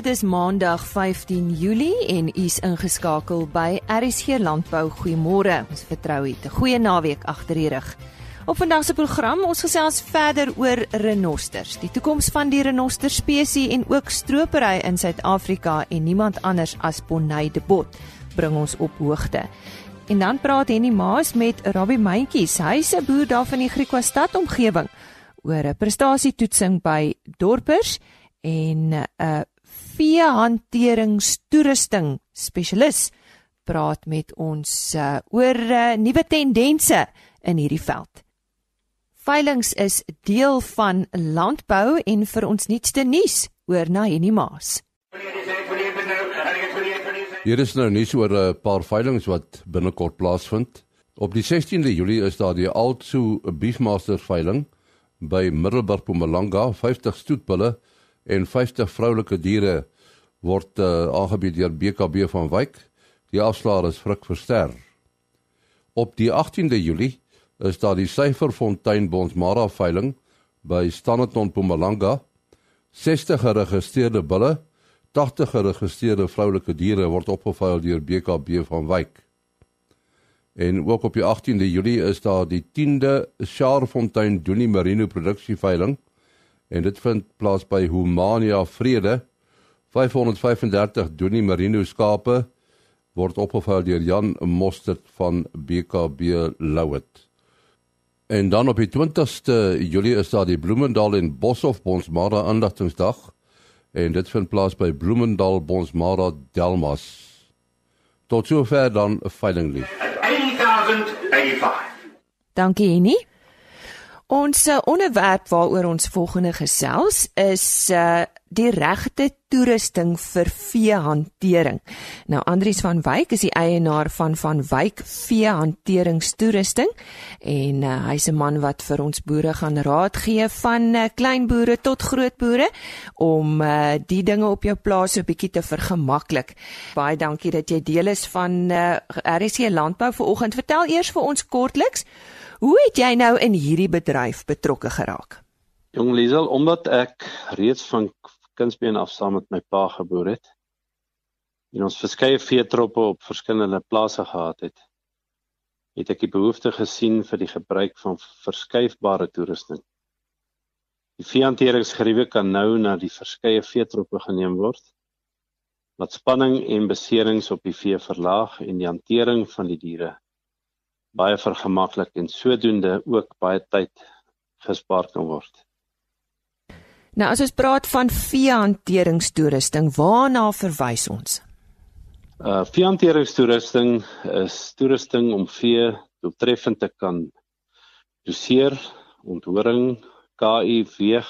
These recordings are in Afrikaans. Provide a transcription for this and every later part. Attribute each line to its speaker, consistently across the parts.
Speaker 1: Dit is Maandag 15 Julie en u is ingeskakel by RSG Landbou. Goeiemôre. Ons vertrou u 'n goeie naweek agter die rug. Op vandag se program ons gesels verder oor renosters, die toekoms van die renoster spesies en ook stropery in Suid-Afrika en niemand anders as Bonnie de Bot bring ons op hoogte. En dan praat Henny Maas met Robbie Mentjies, hy's 'n boer daar van die Griquastad omgewing oor 'n prestasietoetsing by dorpers en 'n uh, veehanteringstoerusting spesialis praat met ons uh, oor uh, nuwe tendense in hierdie veld. Veilings is deel van landbou en vir ons nuutste nuus oor na Henny Maas.
Speaker 2: Hier is nou nuus oor 'n paar veilings wat binnekort plaasvind. Op die 16de Julie is daar die Altsu Beefmasters veiling by Middelburg Mpumalanga, 50 stoetbulle en 50 vroulike diere word uh, aangebied deur BKB van Wyk. Die afslaer is Frik Verster. Op die 18de Julie is daar die Syferfontein Bonsmara veiling by Standerton Mpumalanga. 60 geregistreerde bulle, 80 geregistreerde vroulike diere word opgeveil deur BKB van Wyk. En ook op die 18de Julie is daar die 10de Sharfontein Doenie Merino produksie veiling en dit vind plaas by Humania Vrede. 535 Doenie Merino skape word opgevul deur Jan Mostert van BKB Louet. En dan op die 20ste Julie is daar die Bloemendal en Boshoff Bonsmara aandigtingsdag en dit vind plaas by Bloemendal Bonsmara Delmas. Tot sover dan 'n veilinglief.
Speaker 3: 1085.
Speaker 1: Dankie Henny. Ons uh, onderwerp waaroor ons volgende gesels is uh die regte toerusting vir veehantering. Nou Andrius van Wyk is die eienaar van van Wyk Veehanteringstoerusting en uh, hy's 'n man wat vir ons boere gaan raad gee van uh, klein boere tot groot boere om uh, die dinge op jou plaas so bietjie te vergemaklik. Baie dankie dat jy deel is van uh, RC Landbou vanoggend. Vertel eers vir ons kortliks Hoe het jy nou in hierdie bedryf betrokke geraak?
Speaker 4: Jong Liesel, omdat ek reeds van kindsbeen af saam met my pa geboor het en ons verskeie veetroppe op verskillende plase gehad het, het ek die behoefte gesien vir die gebruik van verskuifbare toerusting. Die veehanteringsgeriewe kan nou na die verskeie veetroppe geneem word wat spanning en beserings op die vee verlaag en die hantering van die diere baie vergemaklik en sodoende ook baie tyd gespaar kan word.
Speaker 1: Nou as ons praat van veehanteringstoerusting, waarna verwys ons?
Speaker 4: Uh veehanteringstoerusting is toerusting om vee doeltreffend te kan doseer, onthoring, KI weeg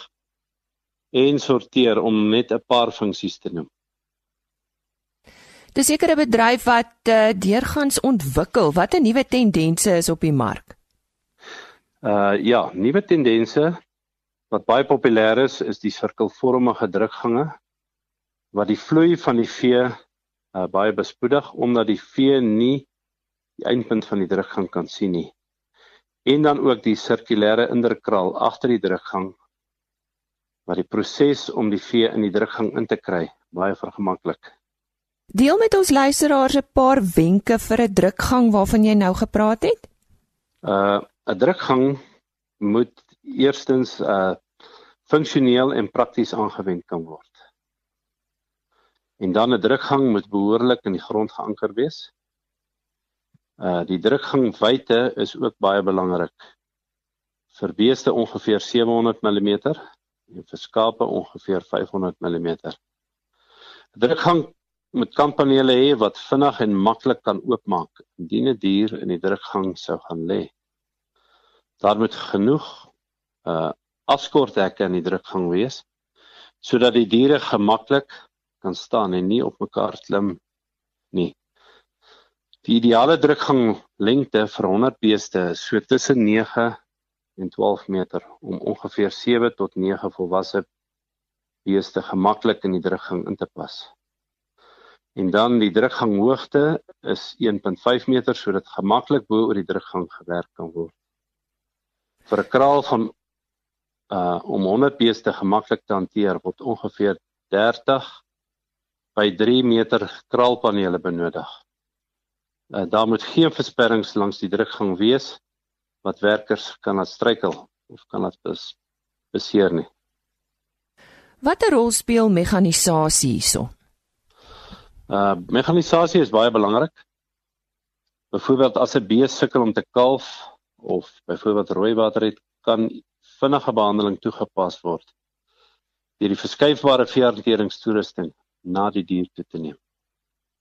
Speaker 4: en sorteer om net 'n paar funksies te noem.
Speaker 1: Dis seker 'n bedryf wat uh, deurgangs ontwikkel. Watter nuwe tendense is op die mark?
Speaker 4: Uh ja, nuwe tendense wat baie populêr is, is die sirkelvormige drukgange wat die vloei van die vee uh, baie bespoedig omdat die vee nie die eindpunt van die drukgang kan sien nie. En dan ook die sirkulêre indrukkraal agter die drukgang wat die proses om die vee in die drukgang in te kry baie vergemaklik.
Speaker 1: Deel met ons luisteraars 'n paar wenke vir 'n drukgang waarvan jy nou gepraat het.
Speaker 4: Uh 'n drukgang moet eerstens uh funksioneel en prakties aangewend kan word. En dan 'n drukgang moet behoorlik in die grond geanker wees. Uh die drukgangwyte is ook baie belangrik. Vir beeste ongeveer 700 mm en vir skape ongeveer 500 mm. Drukgang met kampanele hê wat vinnig en maklik kan oopmaak indien 'n die dier in die drukgang sou gaan lê. Daar moet genoeg uh afskorthekke in die drukgang wees sodat die diere gemaklik kan staan en nie op mekaar klim nie. Die ideale drukgang lengte vir 100 beeste is so tussen 9 en 12 meter om ongeveer 7 tot 9 volwasse beeste gemaklik in die drukgang in te pas. En dan die drukganghoogte is 1.5 meter sodat gemaklik bo oor die drukgang gewerk kan word. Vir 'n kraal van uh om 100 beeste gemaklik te hanteer word ongeveer 30 by 3 meter kraalpanele benodig. Uh, daar moet geen versperrings langs die drukgang wees wat werkers kan laat struikel of kan laat bes, beseer nie.
Speaker 1: Watter rol speel mekanisasie hierso?
Speaker 4: Uh mekanisasie is baie belangrik. Byvoorbeeld as 'n bees sukkel om te kalf of byvoorbeeld rooi water het, kan vinnige behandeling toegepas word deur die verskuifbare veehanteringstoerusting na die dier toe te neem.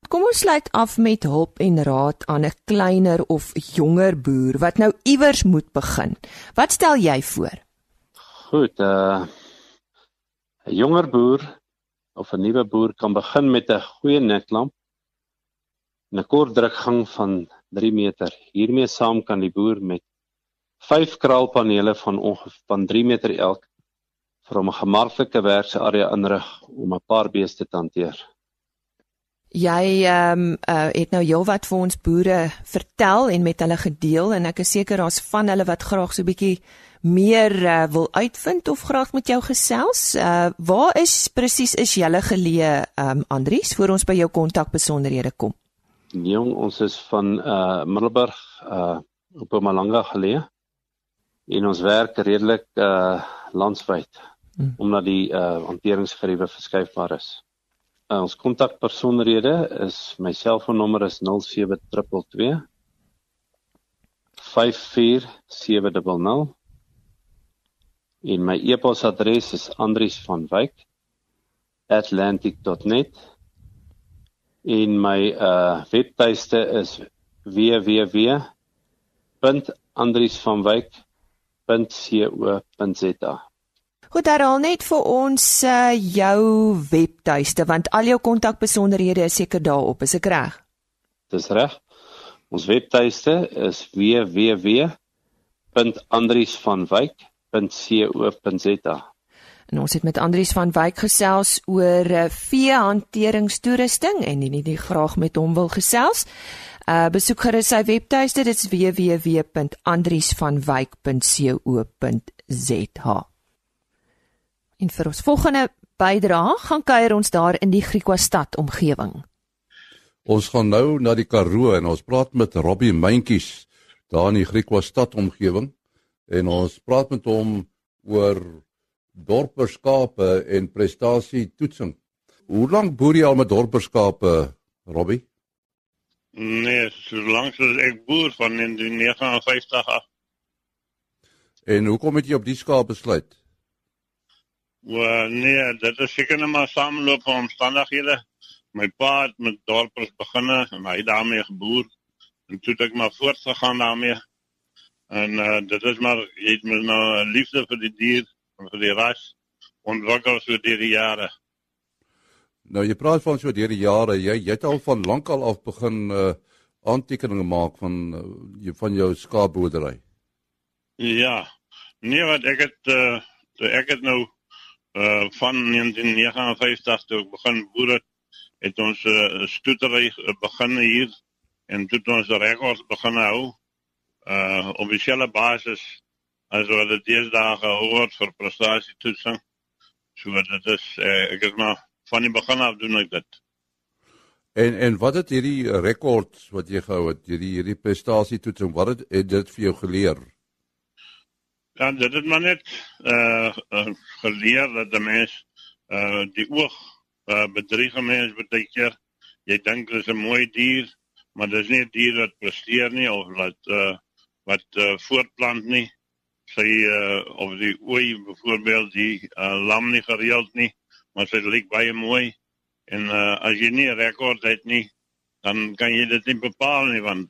Speaker 1: Kom ons sluit af met hulp en raad aan 'n kleiner of jonger boer wat nou iewers moet begin. Wat stel jy voor?
Speaker 4: Goed, uh 'n jonger boer of 'n nuwe boer kan begin met 'n goeie neklamp en 'n kort drukgang van 3 meter. Hiermee saam kan die boer met 5 kraalpanele van ongeveer van 3 meter elk vir 'n gemaklike werksarea inrig om 'n paar beeste te hanteer.
Speaker 1: Jy ehm um, uh, het nou heelwat vir ons boere vertel en met hulle gedeel en ek is seker daar's van hulle wat graag so 'n bietjie meer uh, wil uitvind of graag met jou gesels. Uh waar is presies is julle geleë um Andries voor ons by jou kontak besonderhede kom?
Speaker 4: Jong, ons is van uh Middelburg uh op Mpumalanga geleë. En ons werk redelik uh landwyd hmm. omdat die uh hanteringsgeriewe verskuifbaar is. Uh, ons kontakbesonderhede is my selfoonnommer is 07222 54700 En my e-posadres is andriesvanwyk@atlantic.net. En my uh webtuiste is www.andriesvanwyk.co.za.
Speaker 1: Goed, herhaal net vir ons uh jou webtuiste want al jou kontakbesonderhede is seker daarop, is ek reg?
Speaker 4: Dis reg. Ons webtuiste is www.andriesvanwyk.co.za.
Speaker 1: En ons het met Andries van Wyk gesels oor uh, veehanteringstoerusting en nie nie graag met hom wil gesels. Uh besoek gerus sy webtuiste dit is www.andriesvanwyk.co.za. En vir ons volgende bydrae gaan kuier ons daar in die Griekwa stad omgewing.
Speaker 2: Ons gaan nou na die Karoo en ons praat met Robbie Mentjies daar in die Griekwa stad omgewing en ons praat met hom oor dorperskape en prestasie toetsing. Hoe lank boer jy al met dorperskape, Robbie?
Speaker 5: Nee, so lank as ek boer van in die 59 af.
Speaker 2: En hoekom het jy op die skaap besluit?
Speaker 5: Wel, nee, dit is seker net maar sameloop van omstandighede. My pa het met dorpers begin en hy daarmee geboer en toe het ek maar voortgegaan daarmee. En uh, dit is maar jy het my nou 'n liefde vir die dier en vir die ras ontwikkel so deur die jare.
Speaker 2: Nou jy praat van so deur die jare, jy jy het al van lankal af begin uh aantekeninge maak van uh, jy van jou skaapboerdery.
Speaker 5: Ja. Nee, wat ek het uh ek het nou uh van 1959 toe begin boer het, ons 'n uh, stoetery begin hier en toe ons rekords begin hou uh op dieselfde basis as wat dit deesdae gehoor vir prestasietoetsing. So dit is uh, ek is maar van die begin af doen ek dit.
Speaker 2: En en wat het hierdie rekord wat jy gehou het, hierdie hierdie prestasietoetsing, wat het, het dit vir jou geleer?
Speaker 5: Ja, dit het maar net uh, uh geleer dat 'n mens uh die oog uh bedrieg 'n mens baie keer. Jy dink dit is 'n mooi dier, maar dit is nie 'n dier wat presteer nie of wat uh wat uh, voortplant nie. Sy uh, of die ooi byvoorbeeld die uh, lam nie gereeld nie, maar sy lyk baie mooi. En uh, as jy nie 'n rekord het nie, dan kan jy dit nie bepaal nie want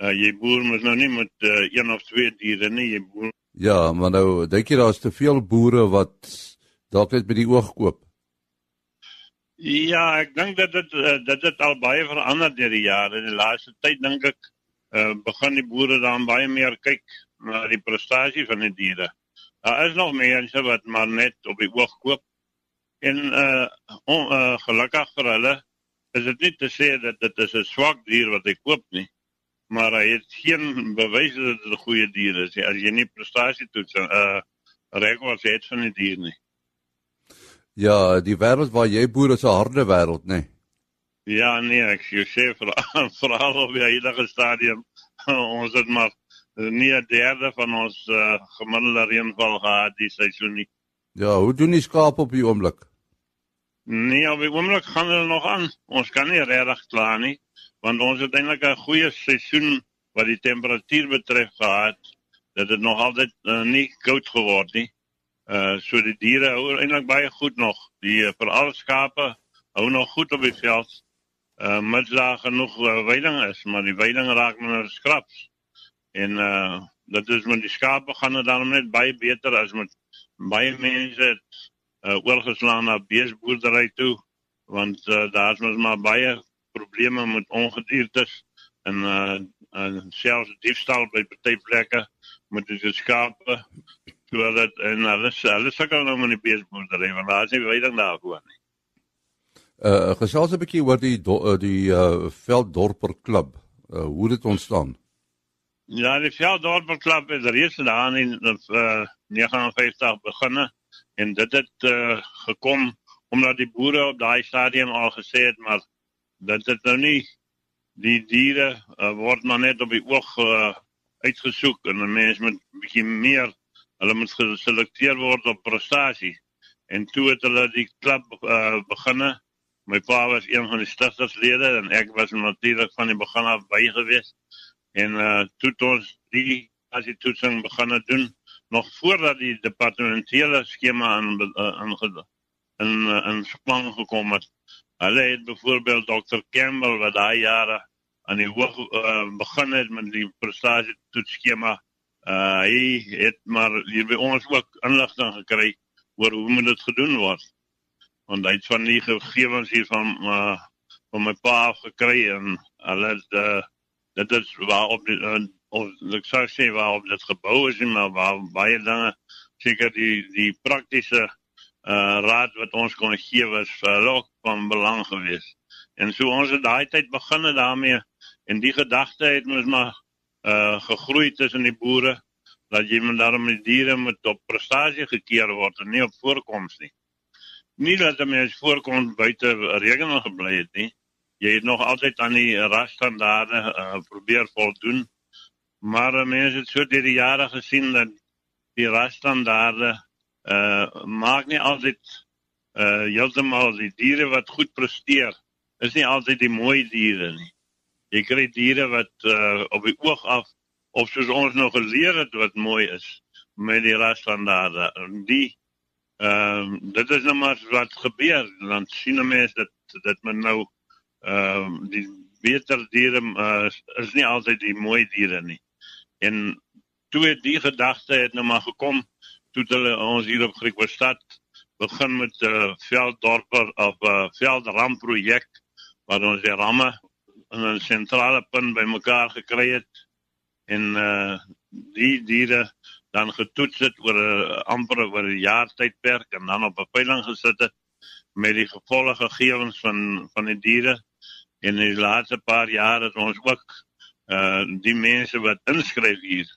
Speaker 5: uh, jy boer mos nou nie met uh, een of twee diere nie, jy boer.
Speaker 2: Ja, maar nou dink jy daar's te veel boere wat dalk net met die oog koop.
Speaker 5: Ja, ek dink dat dit dat dit al baie verander deur die jare. In die laaste tyd dink ek uh, begin die boere dan baie meer kyk na die prestasie van die diere. Daar is nog mense wat maar net op die oog koop. En uh, on, uh gelukkig vir hulle is dit nie te sê dat dit is 'n swak dier wat hy koop nie, maar hy het geen bewys dat dit 'n goeie dier is as jy nie prestasie toets uh rekords het van die dier nie.
Speaker 2: Ja, die wêreld waar jy boer is 'n harde wêreld, né? Nee.
Speaker 5: Ja, nee, ek sê vir veral op die huidige stadium ons het maar nie 'n derde van ons uh, gemiddelde reënval gehad die seisoen nie.
Speaker 2: Ja, hoe doen die skaap op die oomblik?
Speaker 5: Nee, op die oomblik gaan hulle nog aan. Ons kan nie regtig kla nie, want ons het eintlik 'n goeie seisoen wat die temperatuur betref gehad. Dit het nog altyd uh, nie koud geword nie. Uh so die diere hou eintlik baie goed nog. Die uh, veral skape hou nog goed op die veld. Uh mits daar genoeg uh, weiding is, maar die weiding raak nou skraps. En uh dit is met die skape gaan dit dan net baie beter as met baie mense het uh, oorgeslaan na beesboerdery toe want uh, daar's mos maar baie probleme met ongediertes en uh, uh selfs diefstal by party plekke met die skape sodat en alles alles sukkel nou met die beesboerdery want daar is nie weiding daarvoor nie.
Speaker 2: Uh gesels 'n bietjie oor die do, die uh velddorper klub. Uh hoe dit ontstaan?
Speaker 5: Ja, die velddorper klub is reeds daar in uh 59 beginne en dit het uh, gekom omdat die boere op daai stadium al gesê het maar dit het nou nie die diere uh, word maar net op die oog uh, uitgesoek en 'n mens moet bietjie meer hulle moet geselekteer word op prestasie en toe het hulle die klub uh, beginne. My pa was een van die stigterslede en ek was natuurlik van die begin af by gewees. En uh, toe ons die as die toetsing begin doen nog voordat die departementele skema in in in in span gekom het. Hulle het byvoorbeeld Dr. Campbell wat daai jare aan die hoog uh, begin het met die prestasie toetsskema. Uh hy het maar hier by ons ook inligting gekry oor hoe moet dit gedoen word. Want hy het van die gegevens hier van uh van my pa gekry en hulle het uh, dit is waar op die uh, of ek sou sê waar op dit gebou is en waar baie dinge seker die die praktiese uh raad wat ons kon gee was vir ook van belang geweest. En so ons het daai tyd begin daarmee en die gedagte het ons maar uh gegroei tussen die boere dat jy met daarom die diere met op prestasie gekeer word en nie op voorkoms nie. Nie dat dit mens voorkom buite rekening gebly het nie. Jy het nog altyd aan die rasstandaarde uh, probeer voldoen maar mense het so deur die jare gesien dat die rasstandaarde uh maak nie altyd uh heeltemal die diere wat goed presteer is nie altyd die mooi diere nie. Jy kry diere wat uh op die oog af of soos ons nog geleer het wat mooi is met die rasstandaarde. Die ehm uh, dit is nou maar wat gebeur dan sien mense dat dit met nou ehm uh, die beter diere uh, is nie altyd die mooi diere nie. En toe het die gedagte het nou maar gekom toe hulle ons hier op Griekwestad begin met 'n uh, velddorper of 'n uh, veldram projek waar ons die ramme in 'n sentrale punt bymekaar gekry het en uh die diere dan getoets het oor 'n uh, amper oor 'n jaar tydperk en dan op 'n veiling gesit het met die gevolge gegevens van van die diere. En in die laaste paar jare het ons ook uh die mense wat inskryf hier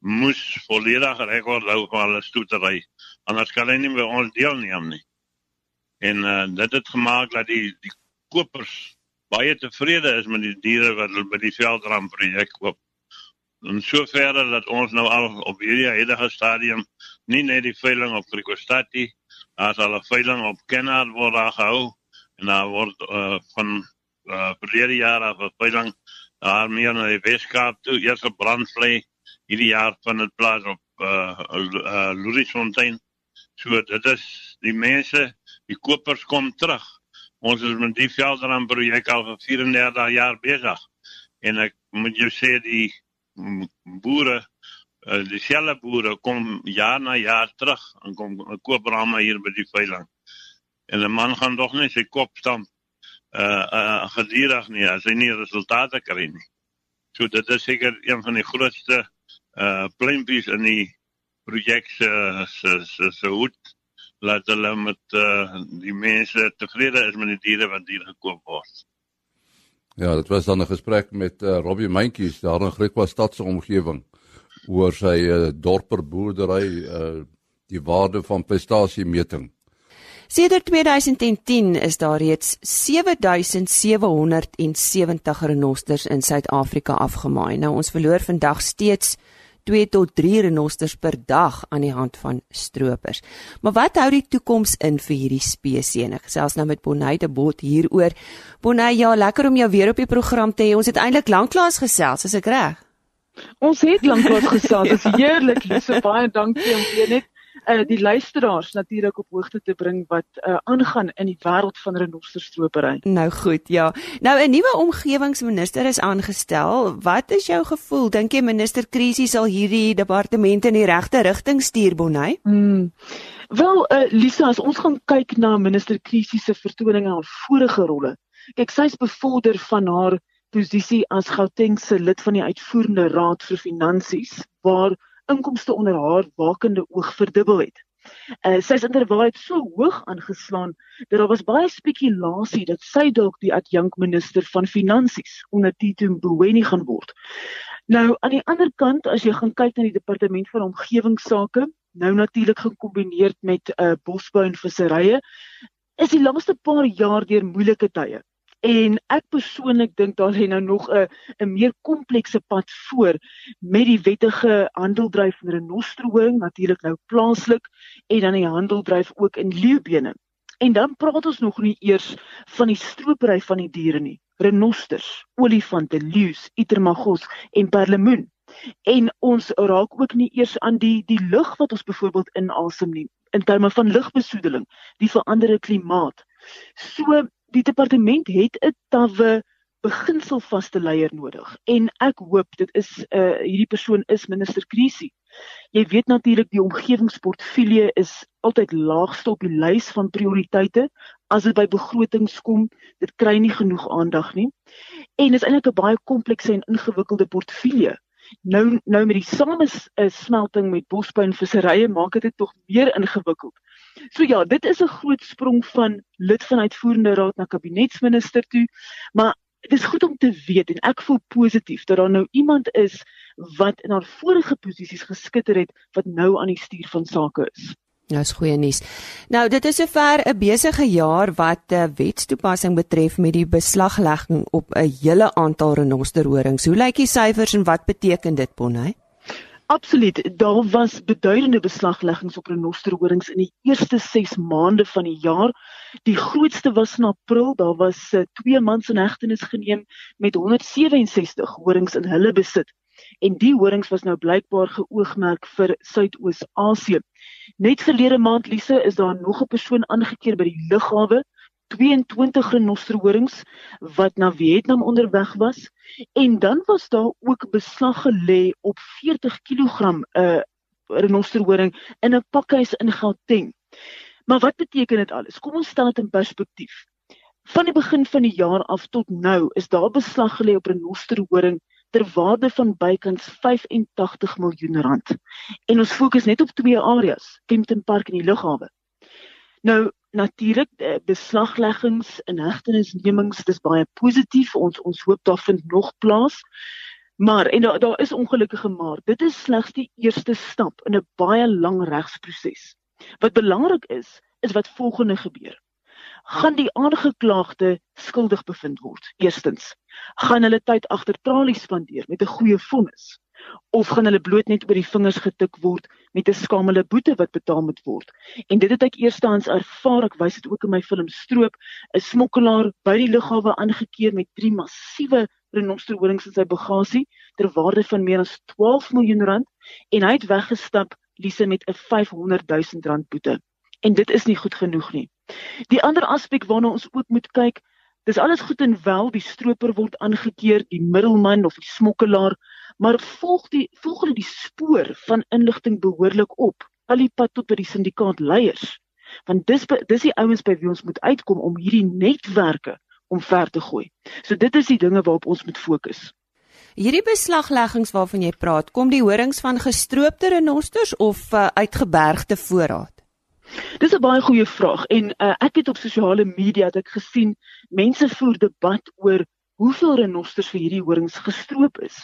Speaker 5: moes volledig rekord hou van hulle stoetery anders kan hulle nie by ons deelneem nie. En uh dit het gemaak dat die die kopers baie tevrede is met die diere wat hulle by die veldram projek koop. En sover dat ons nou al op hierdie huidige stadium nie net die veiling op Krikostati as al 'n veiling op Kenard word gehou en daar word uh van uh verlede jaar af 'n veiling daar meer na die Weskaap toe, eers op Brandvlei. Hierdie jaar van dit plaas op uh, uh Louisfontein. So dit is die mense, die kopers kom terug. Ons is met die Velderan projek al vir 34 jaar besig. En ek moet jou sê die boere uh, die selle boere kom jaar na jaar terug en kom koop ramme hier by die veiling. En 'n man gaan tog net sy kop stamp uh uh gedurig nie as hy nie resultate kry nie. So dit is seker een van die grootste uh pleintjies in die projek se se se se hoed laat hulle met uh die mense tevrede is met die diere wat hier gekoop word.
Speaker 2: Ja, dit was dan 'n gesprek met uh, Robbie Mentjies daar in Griekwa stadse omgewing oor sy uh, dorper boerdery uh die waarde van prestasiemeting.
Speaker 1: Sedert 2010 is daar reeds 7770 renosters in Suid-Afrika afgemaai. Nou ons verloor vandag steeds 2 tot 3 renosters per dag aan die hand van stroopers. Maar wat hou die toekoms in vir hierdie spesies? Ek gesels nou met Bonnie de Bot hieroor. Bonnie, ja, lekker om jou weer op die program te hê. Ons het eintlik lanklaas gesels, is ek reg?
Speaker 6: Ons het lanklaas gesels. Dit is heerlik. So baie dankie om weer net uh, die luisteraars natuurlik op hoogte te bring wat uh, aangaan in die wêreld van renosterstropery.
Speaker 1: Nou goed, ja. Nou 'n nuwe omgewingsminister is aangestel. Wat is jou gevoel? Dink jy minister Krisie sal hierdie departement in die regte rigting stuur, Bonnie?
Speaker 6: Hmm. Wel, uh, Lisa, as ons gaan kyk na minister Krisie se vertoninge aan vorige rolle. Kyk, sy's bevorder van haar posisie as Gauteng se lid van die uitvoerende raad vir finansies waar inkomste onder haar wakende oog verdubbel het. Uh, sy is inderwaarheid so hoog aangeslaan dat daar was baie spekulasie dat sy dalk die adjunkt minister van finansies onder Tito Mboweni gaan word. Nou aan die ander kant as jy gaan kyk na die departement van omgewingsake, nou natuurlik gekombineer met uh, bosbou en visserye, is die laaste paar jaar deur moeilike tye. En ek persoonlik dink daar lê nou nog 'n 'n meer komplekse pad voor met die wettige handeldryf van renostroing natuurlik nou plaaslik en dan die handeldryf ook in leeubene. En dan praat ons nog nie eers van die stropery van die diere nie. Renosters, olifante, leeu's, itermagos en perlemoen. En ons raak ook nie eers aan die die lug wat ons byvoorbeeld inasem nie in terme van lugbesoedeling, die veranderde klimaat. So die departement het 'n tawwe beginselvaste leier nodig en ek hoop dit is uh hierdie persoon is minister Krisie. Jy weet natuurlik die omgewingsportefeulje is altyd laagste op die lys van prioriteite as dit by begrotings kom. Dit kry nie genoeg aandag nie. En is eintlik 'n baie komplekse en ingewikkelde portefeulje. Nou nou met die samesmelting met bosbou en visserye maak dit tog meer ingewikkeld. So ja, dit is 'n groot sprong van lid van uitvoerende raad na kabinetsminister toe, maar dit is goed om te weet en ek voel positief dat daar nou iemand is wat in haar vorige posisies geskitter het wat nou aan die stuur van sake is.
Speaker 1: Nou is goeie nuus. Nou dit is sover 'n besige jaar wat uh, wetstoepassing betref met die beslaglegging op 'n hele aantal renosterhorings. Hoe lyk die syfers en wat beteken dit, Bonnie?
Speaker 6: Absoluut. Daar was beduidende beslagleggings op renosterhorings in die eerste 6 maande van die jaar. Die grootste was in April. Daar was uh, twee mans in hegtenis geneem met 167 horings in hulle besit. En die horings was nou blykbaar geoogmerk vir Suidoos-Asië. Net verlede maand Lise is daar nog 'n persoon aangekeer by die lughawe 22 renosterhorings wat na Vietnam onderweg was en dan was daar ook beslag gelê op 40 kg 'n uh, renosterhoring in 'n pakhuis in Gauteng. Maar wat beteken dit alles? Kom ons stel dit in perspektief. Van die begin van die jaar af tot nou is daar beslag gelê op renosterhoring ter waarde van bykans 85 miljoen rand. En ons fokus net op twee areas, Kempton Park en die lughawe. Nou natuurlik eh, beslagleggings en hegtenisnemings dis baie positief. Ons ons hoop daar vind nog plaas. Maar en daar daar is ongelukkige maar dit is slegs die eerste stap in 'n baie lang regsproses wat belangrik is is wat volgende gebeur. Gaan die aangeklaagde skuldig bevind word? Eerstens gaan hulle tyd agter tralies spandeer met 'n goeie vonnis of gaan hulle bloot net oor die vingers getik word met 'n skamele boete wat betaal moet word. En dit het ek eerstens ervaar, ek wys dit ook in my film Stroop, 'n smokkelaar by die lughawe aangekeer met drie massiewe renosterhorings in sy bagasie ter waarde van meer as 12 miljoen rand en hy het weggestap Lise met 'n 500 000 rand boete. En dit is nie goed genoeg nie. Die ander aspek waarna ons ook moet kyk, dis alles goed en wel die stroper word aangekeer, die middelman of die smokkelaar maar volg die volg hulle die spoor van inligting behoorlik op. Al die pad tot by die syndikaat leiers want dis dis die ouens by wie ons moet uitkom om hierdie netwerke om ver te gooi. So dit is die dinge waarop ons moet fokus.
Speaker 1: Hierdie beslagleggings waarvan jy praat kom die horings van gestroopte renosters of uh, uitgebergde voorraad
Speaker 6: Dis 'n baie goeie vraag en uh, ek het op sosiale media ek gesien mense voer debat oor hoeveel renosters vir hierdie horings gestroop is.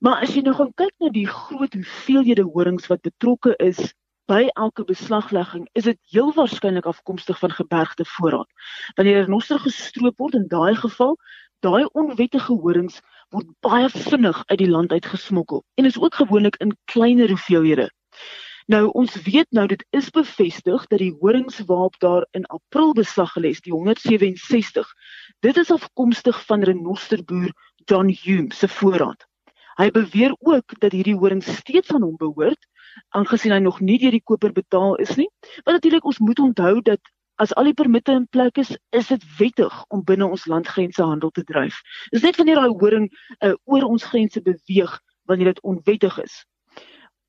Speaker 6: Maar as jy nou gaan kyk na die groot hoeveelhede horings wat betrokke is by elke beslaglegging is dit heel waarskynlik afkomstig van gebergte voorraad. Wanneer 'n renoster gestroop word in daai geval, daai onwettige horings word baie vinnig uit die land uitgesmokkel en is ook gewoonlik in kleiner hoeveelhede. Nou ons weet nou dit is bevestig dat die horings waarop daar in April beslag gelê is, die 167, dit is afkomstig van renosterboer John Hume se voorraad. Hy beweer ook dat hierdie horings steeds aan hom behoort aangesien hy nog nie deur die koper betaal is nie. Maar natuurlik ons moet onthou dat as al die permitte in plek is, is dit wettig om binne ons landgrense handel te dryf. Dis net wanneer daai horing uh, oor ons grense beweeg wanneer dit onwettig is.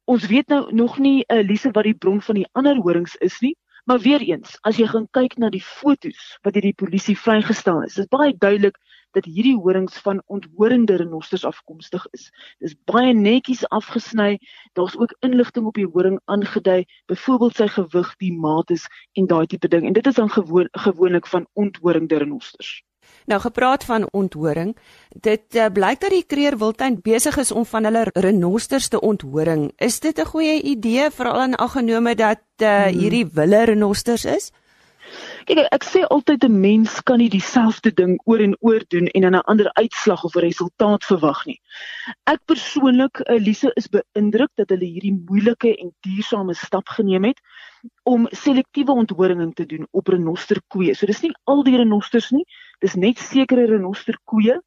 Speaker 6: Ons weet nou nog nie uh, Lise wat die bron van die ander horings is nie, maar weer eens, as jy gaan kyk na die fotos wat deur die polisie vrygestel is, is baie duidelik dat hierdie horings van onthorende renosters afkomstig is. Dis baie netjies afgesny. Daar's ook inligting op die horing aangedui, byvoorbeeld sy gewig, die maates en daai tipe ding. En dit is dan gewoon gewoonlik van onthorende renosters.
Speaker 1: Nou gepraat van onthoring, dit uh, blyk dat die Kreer Wildtuin besig is om van hulle renosters te onthoring. Is dit 'n goeie idee veral in aggenome dat uh, hierdie wille renosters is?
Speaker 6: Kyk, ek sê altyd 'n mens kan nie dieselfde ding oor en oor doen en dan 'n ander uitslag of 'n resultaat verwag nie. Ek persoonlik, Elise, is beïndruk dat hulle hierdie moeilike en duursame stap geneem het om selektiewe onthoringing te doen op renosterkoeie. So dis nie al die renosters nie, dis net sekere renosterkoeie.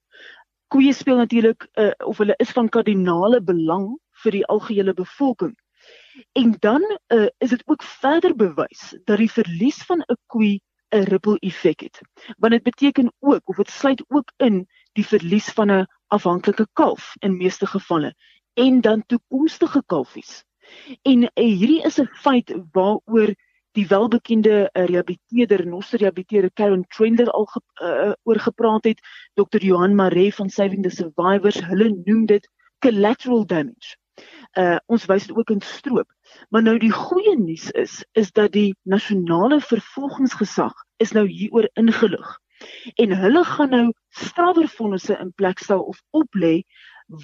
Speaker 6: Koeie speel natuurlik uh, of hulle is van kardinale belang vir die algehele bevolking. En dan uh, is dit ook verder bewys dat die verlies van 'n koe 'n ripple effek het. Want dit beteken ook of dit sluit ook in die verlies van 'n afhanklike kalf in meeste gevalle en dan toekomstige kalfies. En uh, hierdie is 'n feit waaroor die welbekende uh, rehabiliteerder Nostra rehabiliteerder Karen Trendler al ge, uh, oor gepraat het, Dr. Johan Maree van Saving the Survivors, hulle noem dit collateral damage uh ons wys dit ook in stroop. Maar nou die goeie nuus is is dat die nasionale vervolgingsgesag is nou hieroor ingelig. En hulle gaan nou strafvervonnisse in plek stel of oplê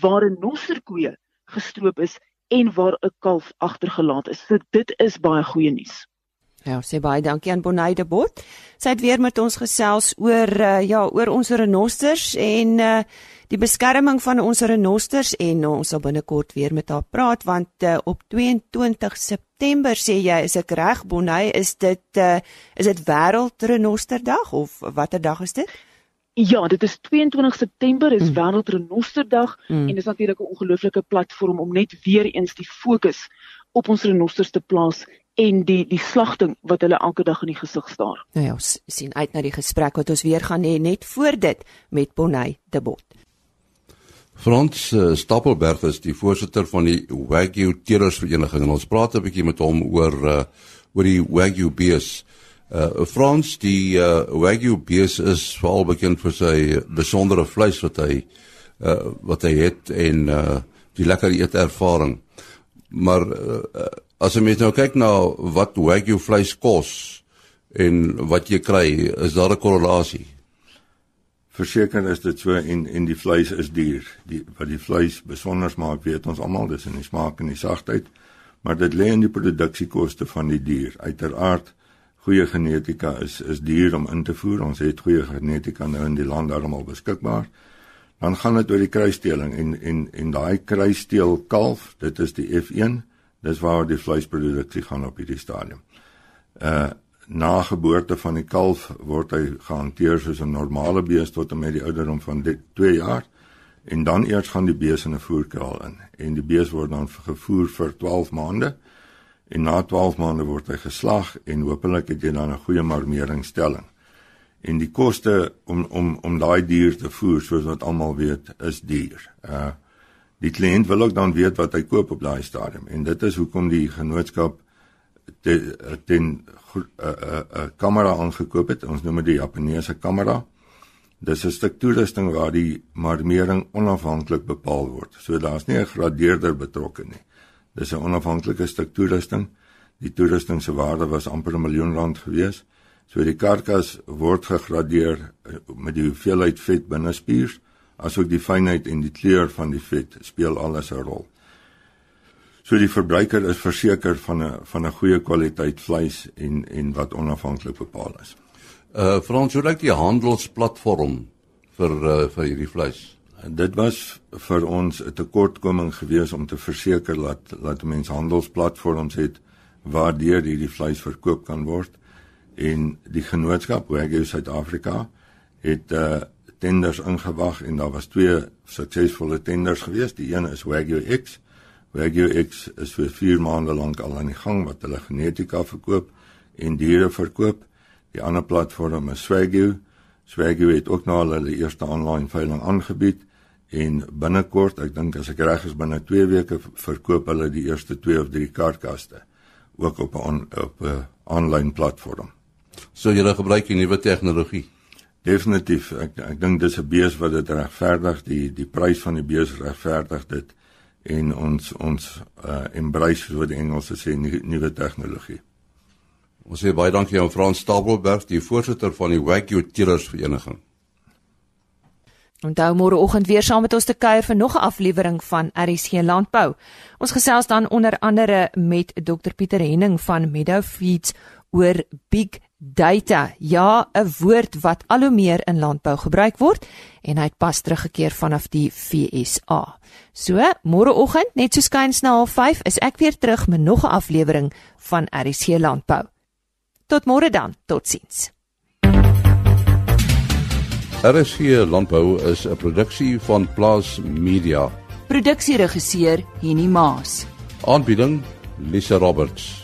Speaker 6: waar 'n nosterkoe gestroop is en waar 'n kalf agtergelaat is. So dit is baie goeie nuus.
Speaker 1: Ja, sê baie dankie aan Bonaide Bot. Sy het weer met ons gesels oor uh, ja, oor ons renosters en uh, die beskerming van ons renosters en uh, ons sal binnekort weer met haar praat want uh, op 22 September sê jy is ek reg Bonai is dit uh, is dit wêreld renosterdag of watter dag is dit?
Speaker 6: Ja, dit is 22 September is mm. wêreld renosterdag mm. en dis natuurlik 'n ongelooflike platform om net weer eens die fokus op ons renosters te plaas en die die slagting wat hulle elke dag in die gesig staar.
Speaker 1: Nou ja, ons sien uit na die gesprek wat ons weer gaan hê net voor dit met Bonnie de Bot.
Speaker 2: Frans uh, Stapelberg is die voorsitter van die Wagyu Teelersvereniging en ons praat 'n bietjie met hom oor uh, oor die Wagyu bees. Uh Frans die uh, Wagyu bees is veral bekend vir sy besondere vleis wat hy uh wat hy het en uh die lekker eetervaring. Maar uh, As jy mens nou kyk na wat wagyu vleis kos en wat jy kry, is daar 'n korrelasie.
Speaker 7: Verseker is dit so en en die vleis is duur. Die wat die vleis besonder maak, weet ons almal, dis in die smaak en die sagtheid, maar dit lê in die produksiekoste van die dier. Uiteraard goeie genetika is is duur om in te voer. Ons het goeie genetika nou in die land almal beskikbaar. Dan gaan dit oor die kruisdeling en en en daai kruisdeel kalf, dit is die F1 Dis waar die vleisproduksie gaan op hierdie stadium. Uh na geboorte van die kalf word hy gehanteer soos 'n normale bees tot en met die ouderdom van 2 jaar en dan eers gaan die bees in 'n voerkraal in en die bees word dan gevoer vir 12 maande en na 12 maande word hy geslag en hopelik het jy dan 'n goeie marmeringstelling. En die koste om om om daai dier te voer soos wat almal weet is duur. Uh die kliënt wil ook dan weet wat hy koop op daai stadium. En dit is hoekom die genootskap ten 'n 'n kamera aangekoop het. Ons noem dit die Japaneese kamera. Dis 'n stuk toerusting waar die marmering onafhanklik bepaal word. So daar's nie 'n gradeerder betrokke nie. Dis 'n onafhanklike stuk toerusting. Die toerusting se waarde was amper 'n miljoen rand gewees. So die karkas word gegradeer eh, met die hoeveelheid vet binne spiers asook die fynheid en die kleur van die vet speel alles 'n rol. So die verbruiker is verseker van 'n van 'n goeie kwaliteit vleis en en wat onafhanklik bepaal is.
Speaker 2: Uh Frans, hoe lyk die handelsplatform vir uh, vir hierdie vleis?
Speaker 7: Dit was vir ons 'n tekortkoming gewees om te verseker dat dat mense handelsplatforms het waardeur hierdie vleis verkoop kan word en die genootskap Wagyu Suid-Afrika het uh tenders ingewag en daar was twee suksesvolle tenders gewees. Die een is Wagyu X. Wagyu X is vir 4 maande lank al aan die gang wat hulle genetika verkoop en diere verkoop. Die ander platform is Swagyu. Swagyu het ook nou hulle eerste aanlyn veiling aangebied en binnekort, ek dink as ek reg is binne 2 weke verkoop hulle die eerste 2 of 3 kaartkaste ook op 'n op 'n aanlyn platform.
Speaker 2: So jy gebruik die nuwe tegnologie.
Speaker 7: Definitief. Ek ek dink dis 'n bees wat dit regverdig, die die prys van die bees regverdig dit en ons ons uh embrace wat die Engelse sê nuwe tegnologie.
Speaker 2: Ons sê baie dankie aan Frans Stapelberg, die voorsitter van die Wagyu Teelers Vereniging.
Speaker 1: Onthou môre oggend weer saam met ons te kuier vir nog 'n aflewering van RSG Landbou. Ons gesels dan onder andere met Dr Pieter Henning van Meadow Feeds oor big data. Ja, 'n woord wat al hoe meer in landbou gebruik word en hy het pas teruggekeer vanaf die FSA. So, môreoggend net so skuins na 05:30 is ek weer terug met nog 'n aflewering van RC Landbou. Tot môre dan. Totsiens.
Speaker 2: RC Landbou is 'n produksie van Plaas Media.
Speaker 1: Produksieregisseur Henny Maas.
Speaker 2: Aanbieding Lisa Roberts